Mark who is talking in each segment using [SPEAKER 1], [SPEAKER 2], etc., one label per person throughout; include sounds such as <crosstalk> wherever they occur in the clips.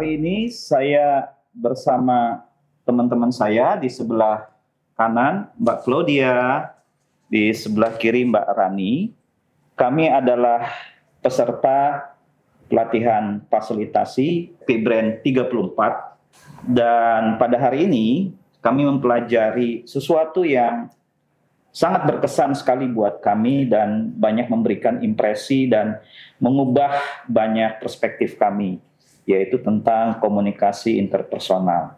[SPEAKER 1] hari ini saya bersama teman-teman saya di sebelah kanan Mbak Claudia, di sebelah kiri Mbak Rani. Kami adalah peserta pelatihan fasilitasi PBRAN 34 dan pada hari ini kami mempelajari sesuatu yang sangat berkesan sekali buat kami dan banyak memberikan impresi dan mengubah banyak perspektif kami yaitu tentang komunikasi interpersonal.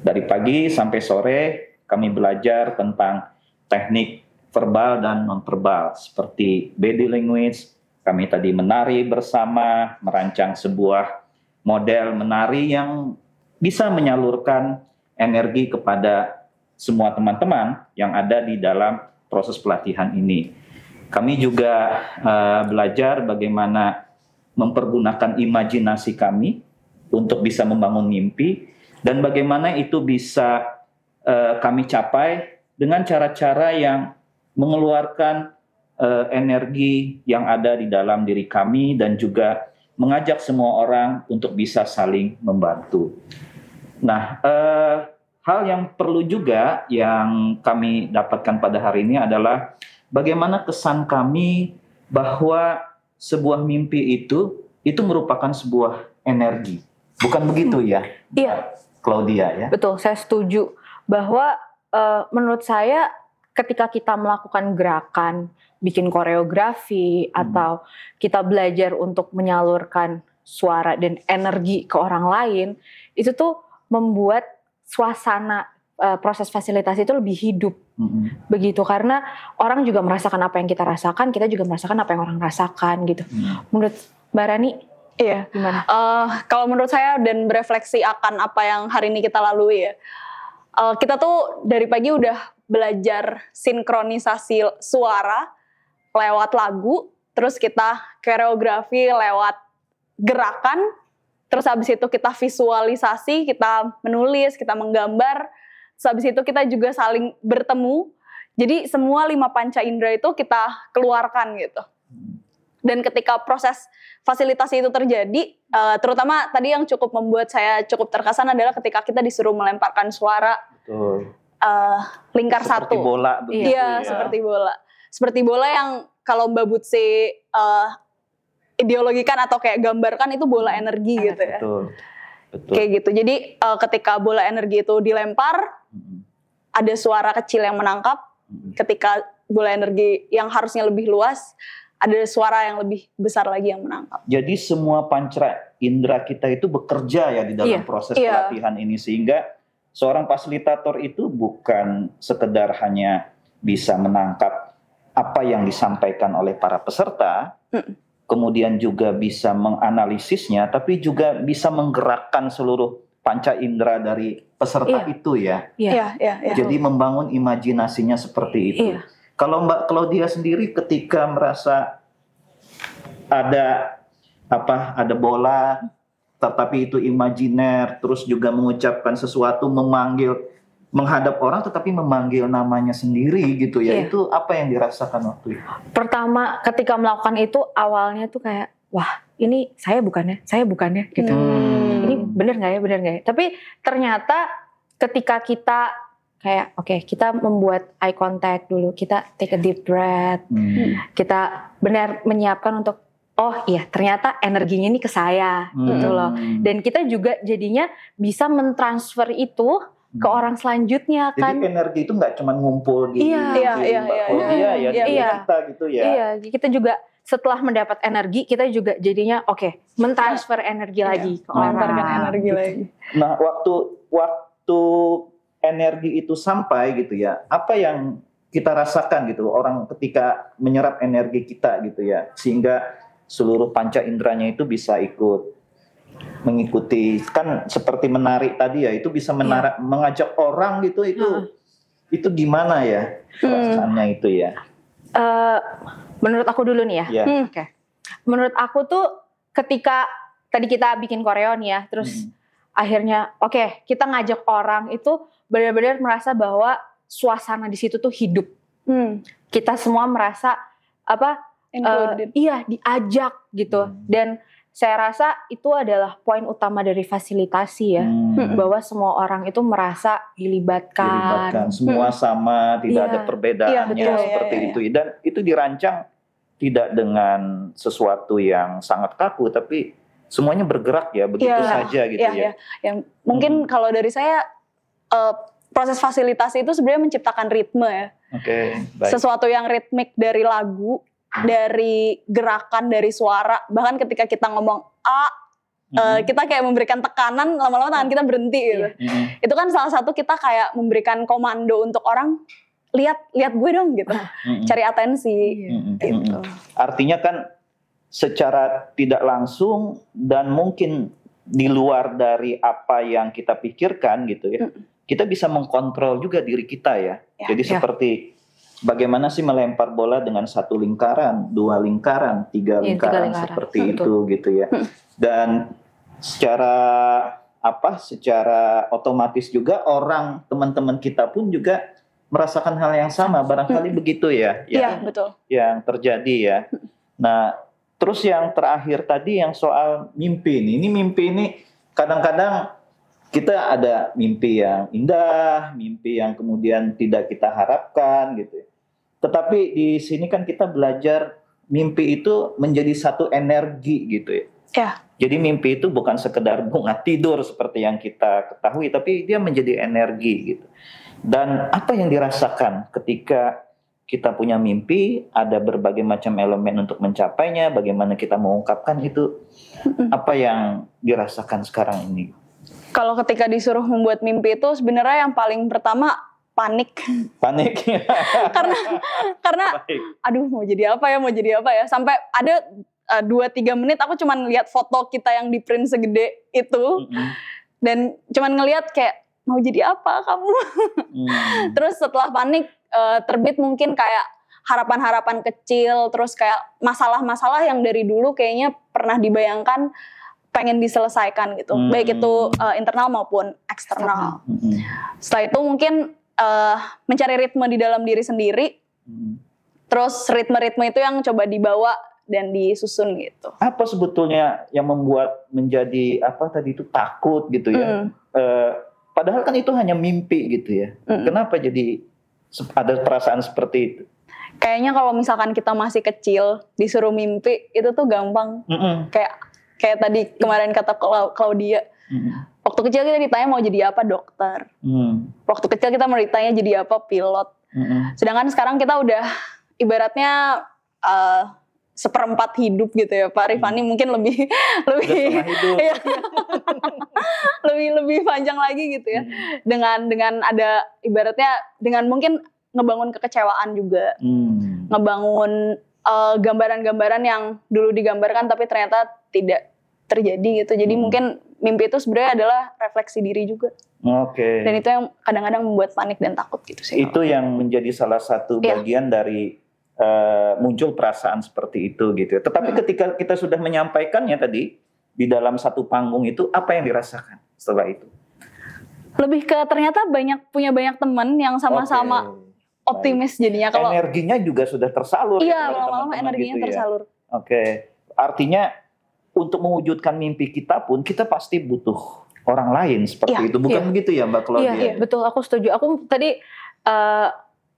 [SPEAKER 1] Dari pagi sampai sore kami belajar tentang teknik verbal dan nonverbal seperti body language. Kami tadi menari bersama, merancang sebuah model menari yang bisa menyalurkan energi kepada semua teman-teman yang ada di dalam proses pelatihan ini. Kami juga uh, belajar bagaimana mempergunakan imajinasi kami untuk bisa membangun mimpi dan bagaimana itu bisa uh, kami capai dengan cara-cara yang mengeluarkan uh, energi yang ada di dalam diri kami dan juga mengajak semua orang untuk bisa saling membantu. Nah, uh, hal yang perlu juga yang kami dapatkan pada hari ini adalah bagaimana kesan kami bahwa sebuah mimpi itu itu merupakan sebuah energi. Bukan begitu ya?
[SPEAKER 2] Iya.
[SPEAKER 1] Claudia ya.
[SPEAKER 2] Betul, saya setuju bahwa uh, menurut saya ketika kita melakukan gerakan, bikin koreografi hmm. atau kita belajar untuk menyalurkan suara dan energi ke orang lain, itu tuh membuat suasana uh, proses fasilitasi itu lebih hidup mm-hmm. begitu karena orang juga merasakan apa yang kita rasakan kita juga merasakan apa yang orang rasakan gitu mm. menurut Mbak Rani
[SPEAKER 3] iya gimana uh, kalau menurut saya dan berefleksi akan apa yang hari ini kita lalui ya uh, kita tuh dari pagi udah belajar sinkronisasi suara lewat lagu terus kita koreografi lewat gerakan Terus habis itu kita visualisasi, kita menulis, kita menggambar. Terus habis itu kita juga saling bertemu. Jadi semua lima panca indera itu kita keluarkan gitu. Dan ketika proses fasilitasi itu terjadi, uh, terutama tadi yang cukup membuat saya cukup terkesan adalah ketika kita disuruh melemparkan suara
[SPEAKER 1] Betul.
[SPEAKER 3] Uh, lingkar
[SPEAKER 1] seperti
[SPEAKER 3] satu.
[SPEAKER 1] bola
[SPEAKER 3] begitu iya, ya. seperti bola. Seperti bola yang kalau Mbak Butsi uh, ideologikan atau kayak gambarkan itu bola energi gitu ya.
[SPEAKER 1] Betul. Betul.
[SPEAKER 3] Kayak gitu. Jadi uh, ketika bola energi itu dilempar, hmm. ada suara kecil yang menangkap. Hmm. Ketika bola energi yang harusnya lebih luas, ada suara yang lebih besar lagi yang menangkap.
[SPEAKER 1] Jadi semua panca indera kita itu bekerja ya di dalam yeah. proses yeah. pelatihan ini sehingga seorang fasilitator itu bukan sekedar hanya bisa menangkap apa yang disampaikan oleh para peserta, mm kemudian juga bisa menganalisisnya, tapi juga bisa menggerakkan seluruh panca indera dari peserta iya. itu ya.
[SPEAKER 3] Iya. Iya, iya,
[SPEAKER 1] iya. Jadi membangun imajinasinya seperti itu. Iya. Kalau Mbak Claudia sendiri ketika merasa ada apa ada bola tetapi itu imajiner terus juga mengucapkan sesuatu memanggil menghadap orang tetapi memanggil namanya sendiri gitu ya. Iya. Itu apa yang dirasakan waktu itu?
[SPEAKER 2] Pertama ketika melakukan itu awalnya tuh kayak wah ini saya bukannya, saya bukannya gitu. Hmm. Ini bener nggak ya, bener nggak ya? Tapi ternyata ketika kita kayak oke okay, kita membuat eye contact dulu, kita take a deep breath, hmm. kita benar menyiapkan untuk oh iya ternyata energinya ini ke saya hmm. gitu loh. Dan kita juga jadinya bisa mentransfer itu ke hmm. orang selanjutnya kan.
[SPEAKER 1] Jadi energi itu nggak cuma ngumpul di,
[SPEAKER 2] iya,
[SPEAKER 1] di
[SPEAKER 2] iya, iya, iya,
[SPEAKER 1] iya, iya, iya, iya, kita gitu ya.
[SPEAKER 2] Iya, kita juga setelah mendapat energi kita juga jadinya oke okay, mentransfer energi iya. lagi ke orang.
[SPEAKER 3] energi gitu. lagi.
[SPEAKER 1] Nah waktu waktu energi itu sampai gitu ya, apa yang kita rasakan gitu orang ketika menyerap energi kita gitu ya, sehingga seluruh panca inderanya itu bisa ikut mengikuti kan seperti menarik tadi ya itu bisa menarik yeah. mengajak orang gitu itu uh. itu gimana ya perasaannya hmm. itu ya
[SPEAKER 2] uh, menurut aku dulu nih ya
[SPEAKER 1] yeah. hmm.
[SPEAKER 2] oke okay. menurut aku tuh ketika tadi kita bikin koreo nih ya terus hmm. Akhirnya oke okay, kita ngajak orang itu benar-benar merasa bahwa suasana di situ tuh hidup hmm. kita semua merasa apa uh, iya diajak gitu hmm. dan saya rasa itu adalah poin utama dari fasilitasi ya.
[SPEAKER 1] Hmm.
[SPEAKER 2] Bahwa semua orang itu merasa dilibatkan.
[SPEAKER 1] dilibatkan semua sama tidak
[SPEAKER 2] Iya.
[SPEAKER 1] ada perbedaannya
[SPEAKER 3] Iya, betul,
[SPEAKER 1] seperti
[SPEAKER 3] iya, iya.
[SPEAKER 1] itu dan itu dirancang tidak dengan sesuatu yang sangat kaku tapi semuanya bergerak ya begitu
[SPEAKER 3] Iya,
[SPEAKER 1] saja gitu
[SPEAKER 3] Iya,
[SPEAKER 1] ya
[SPEAKER 3] iya. Yang mungkin kalau dari saya eh, proses fasilitasi itu sebenarnya menciptakan ritme ya.
[SPEAKER 1] oke baik
[SPEAKER 3] Sesuatu yang ritmik dari lagu, dari gerakan, dari suara. Bahkan ketika kita ngomong A, eh,
[SPEAKER 1] Mm-mm.
[SPEAKER 3] kita kayak memberikan tekanan, lama-lama tangan kita berhenti gitu.
[SPEAKER 1] Mm-mm.
[SPEAKER 3] Itu kan salah satu kita kayak memberikan komando untuk orang lihat lihat gue dong gitu.
[SPEAKER 1] Mm-mm.
[SPEAKER 3] Cari atensi
[SPEAKER 1] Mm-mm.
[SPEAKER 3] gitu.
[SPEAKER 1] Mm-mm. artinya kan secara tidak langsung dan mungkin di luar dari apa yang kita pikirkan gitu ya kita bisa mengkontrol juga diri kita ya,
[SPEAKER 3] Ya,
[SPEAKER 1] jadi
[SPEAKER 2] ya.
[SPEAKER 1] seperti bagaimana sih melempar bola dengan satu lingkaran dua lingkaran tiga
[SPEAKER 2] Iya, tiga
[SPEAKER 1] lingkaran,
[SPEAKER 2] lingkaran.
[SPEAKER 1] seperti
[SPEAKER 2] Betul.
[SPEAKER 1] itu gitu ya dan secara apa secara otomatis juga orang teman-teman kita pun juga merasakan hal yang sama barangkali begitu ya
[SPEAKER 3] Iya,
[SPEAKER 1] yang
[SPEAKER 3] betul.
[SPEAKER 1] yang terjadi ya. Nah, terus yang terakhir tadi yang soal mimpi ini. Ini mimpi ini kadang-kadang kita ada mimpi yang indah, mimpi yang kemudian tidak kita harapkan gitu. ya. Tetapi di sini kan kita belajar mimpi itu menjadi satu energi gitu ya.
[SPEAKER 3] Ya.
[SPEAKER 1] Jadi mimpi itu bukan sekedar bunga tidur seperti yang kita ketahui, tapi dia menjadi energi gitu. Dan apa yang dirasakan ketika kita punya mimpi, ada berbagai macam elemen untuk mencapainya, bagaimana kita mengungkapkan itu, apa yang dirasakan sekarang ini?
[SPEAKER 3] Kalau ketika disuruh membuat mimpi itu sebenarnya yang paling pertama panik
[SPEAKER 1] Panik. <laughs>
[SPEAKER 3] karena karena
[SPEAKER 1] Baik.
[SPEAKER 3] aduh mau jadi apa ya mau jadi apa ya sampai ada uh, dua tiga menit aku cuman lihat foto kita yang di print segede itu
[SPEAKER 1] Mm-mm.
[SPEAKER 3] dan cuman ngelihat kayak mau jadi apa kamu
[SPEAKER 1] Hmm. <laughs>
[SPEAKER 3] terus setelah panik uh, terbit mungkin kayak harapan-harapan kecil terus kayak masalah-masalah yang dari dulu kayaknya pernah dibayangkan pengen diselesaikan gitu
[SPEAKER 1] Hmm.
[SPEAKER 3] baik itu uh, internal maupun eksternal
[SPEAKER 1] Mm-mm.
[SPEAKER 3] setelah itu mungkin uh, mencari ritme di dalam diri sendiri
[SPEAKER 1] Mm.
[SPEAKER 3] terus ritme-ritme itu yang coba dibawa dan disusun gitu
[SPEAKER 1] Apa sebetulnya yang membuat menjadi apa tadi itu takut gitu ya?
[SPEAKER 3] Mm.
[SPEAKER 1] Eh, padahal kan itu hanya mimpi gitu ya.
[SPEAKER 3] Mm.
[SPEAKER 1] Kenapa jadi ada perasaan seperti itu?
[SPEAKER 3] kayaknya kalau misalkan kita masih kecil disuruh mimpi itu tuh gampang
[SPEAKER 1] Mm-mm.
[SPEAKER 3] kayak kayak tadi kemarin kata Clau- Claudia
[SPEAKER 1] Mm-mm.
[SPEAKER 3] waktu kecil kita ditanya mau jadi apa dokter
[SPEAKER 1] Mm.
[SPEAKER 3] waktu kecil kita mau ditanya jadi apa pilot
[SPEAKER 1] Mm-mm.
[SPEAKER 3] sedangkan sekarang kita udah ibaratnya eh, seperempat hidup gitu ya Pak Rifani mungkin lebih <laughs> lebih. Iya. <laughs> lebih lebih panjang lagi gitu ya
[SPEAKER 1] Mm.
[SPEAKER 3] dengan dengan ada ibaratnya dengan mungkin ngebangun kekecewaan juga
[SPEAKER 1] Mm.
[SPEAKER 3] ngebangun eh, gambaran-gambaran yang dulu digambarkan tapi ternyata tidak terjadi gitu jadi
[SPEAKER 1] Hmm.
[SPEAKER 3] mungkin mimpi itu sebenarnya adalah refleksi diri juga
[SPEAKER 1] Oke.
[SPEAKER 3] dan itu yang kadang-kadang membuat panik dan takut gitu sih
[SPEAKER 1] Itu yang menjadi salah satu
[SPEAKER 3] Iya.
[SPEAKER 1] bagian dari eh, muncul perasaan seperti itu gitu. ya. Tetapi
[SPEAKER 3] Mm.
[SPEAKER 1] ketika kita sudah menyampaikannya tadi di dalam satu panggung itu apa yang dirasakan setelah itu?
[SPEAKER 3] lebih ke ternyata banyak punya banyak teman yang sama-sama
[SPEAKER 1] Oke.
[SPEAKER 3] optimis jadinya kalau
[SPEAKER 1] Energinya juga sudah tersalur. ya
[SPEAKER 3] iya
[SPEAKER 1] kepada
[SPEAKER 3] lama-lama
[SPEAKER 1] teman-teman
[SPEAKER 3] energinya
[SPEAKER 1] gitu ya.
[SPEAKER 3] tersalur
[SPEAKER 1] Oke, artinya untuk mewujudkan mimpi kita pun kita pasti butuh orang lain seperti
[SPEAKER 3] Iya,
[SPEAKER 1] itu, bukan
[SPEAKER 2] iya.
[SPEAKER 1] begitu ya Mbak Claudia?
[SPEAKER 2] Iya, betul. Aku setuju. Aku tadi eh,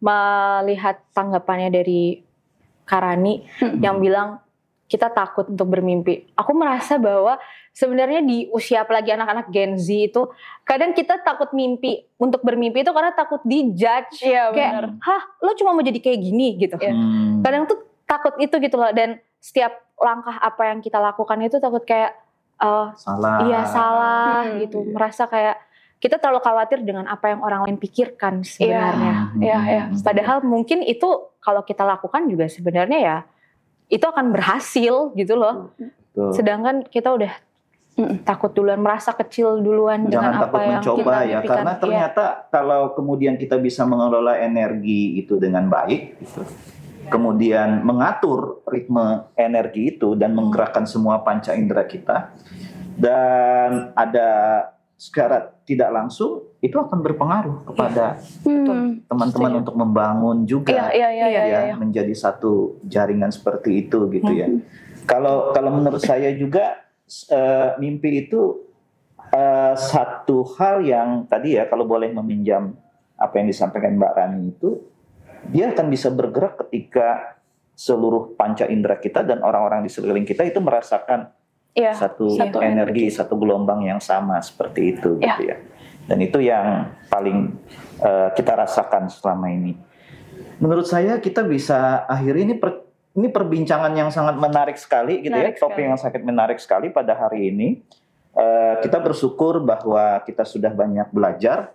[SPEAKER 2] melihat tanggapannya dari Karani
[SPEAKER 3] Hmm.
[SPEAKER 2] yang bilang kita takut untuk bermimpi. Aku merasa bahwa sebenarnya di usia apalagi anak-anak Gen Z itu kadang kita takut mimpi untuk bermimpi itu karena takut dijudge.
[SPEAKER 3] iya
[SPEAKER 2] Kayak,
[SPEAKER 3] benar
[SPEAKER 2] hah, lo cuma mau jadi kayak gini gitu.
[SPEAKER 3] Iya.
[SPEAKER 1] Hmm.
[SPEAKER 2] Kadang tuh takut itu gitu loh. Dan setiap langkah apa yang kita lakukan itu takut kayak eh,
[SPEAKER 1] salah.
[SPEAKER 2] Iya salah
[SPEAKER 3] Hmm.
[SPEAKER 2] gitu. Merasa kayak kita terlalu khawatir dengan apa yang orang lain pikirkan sebenarnya.
[SPEAKER 1] Hmm.
[SPEAKER 3] Iya, iya.
[SPEAKER 2] Padahal mungkin itu kalau kita lakukan juga sebenarnya ya itu akan berhasil gitu loh.
[SPEAKER 1] Betul.
[SPEAKER 2] Sedangkan kita udah
[SPEAKER 3] Mm.
[SPEAKER 2] takut duluan, merasa kecil duluan dengan
[SPEAKER 1] Jangan
[SPEAKER 2] apa
[SPEAKER 1] takut
[SPEAKER 2] yang
[SPEAKER 1] mencoba
[SPEAKER 2] kita
[SPEAKER 1] ya,
[SPEAKER 2] mimpikan.
[SPEAKER 1] karena
[SPEAKER 2] Iya.
[SPEAKER 1] ternyata kalau kemudian kita bisa mengelola energi itu dengan baik, gitu, kemudian mengatur ritme energi itu dan menggerakkan semua panca indera kita, dan ada secara tidak langsung itu akan berpengaruh kepada
[SPEAKER 3] Hmm.
[SPEAKER 1] teman-teman
[SPEAKER 2] Setuju.
[SPEAKER 1] untuk membangun
[SPEAKER 3] iya
[SPEAKER 1] juga
[SPEAKER 3] iya iya iya,
[SPEAKER 1] ya
[SPEAKER 3] iya.
[SPEAKER 1] menjadi satu jaringan seperti itu gitu ya.
[SPEAKER 3] Hmm.
[SPEAKER 1] Kalau kalau menurut saya juga eh, mimpi itu eh, satu hal yang tadi ya kalau boleh meminjam apa yang disampaikan Mbak Rani itu dia akan bisa bergerak ketika seluruh panca indera kita dan orang-orang di sekeliling kita itu merasakan
[SPEAKER 3] Iya.
[SPEAKER 1] satu,
[SPEAKER 3] satu
[SPEAKER 1] energi,
[SPEAKER 3] energi.
[SPEAKER 1] satu gelombang yang sama seperti itu
[SPEAKER 3] Ya.
[SPEAKER 1] gitu ya. Dan itu yang paling eh, kita rasakan selama ini. Menurut saya kita bisa akhiri ini per- ini perbincangan yang sangat menarik sekali gitu
[SPEAKER 3] Menarik
[SPEAKER 1] ya, topik
[SPEAKER 3] sekali.
[SPEAKER 1] yang sangat menarik sekali pada hari ini. Eh, kita bersyukur bahwa kita sudah banyak belajar,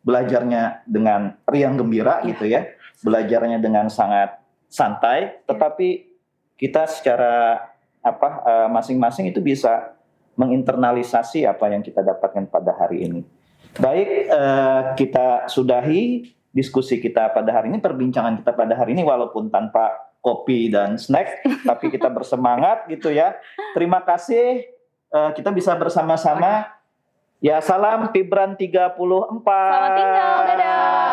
[SPEAKER 1] belajarnya dengan riang gembira
[SPEAKER 3] Ya.
[SPEAKER 1] gitu ya, belajarnya dengan sangat santai, tetapi kita secara apa eh, masing-masing itu bisa menginternalisasi apa yang kita dapatkan pada hari ini. Baik, eh, kita sudahi diskusi kita pada hari ini, perbincangan kita pada hari ini walaupun tanpa kopi dan snack, <laughs> tapi kita bersemangat gitu ya. Terima kasih eh, kita bisa bersama-sama. Ya salam Fibran 34.
[SPEAKER 3] Selamat tinggal, dadah.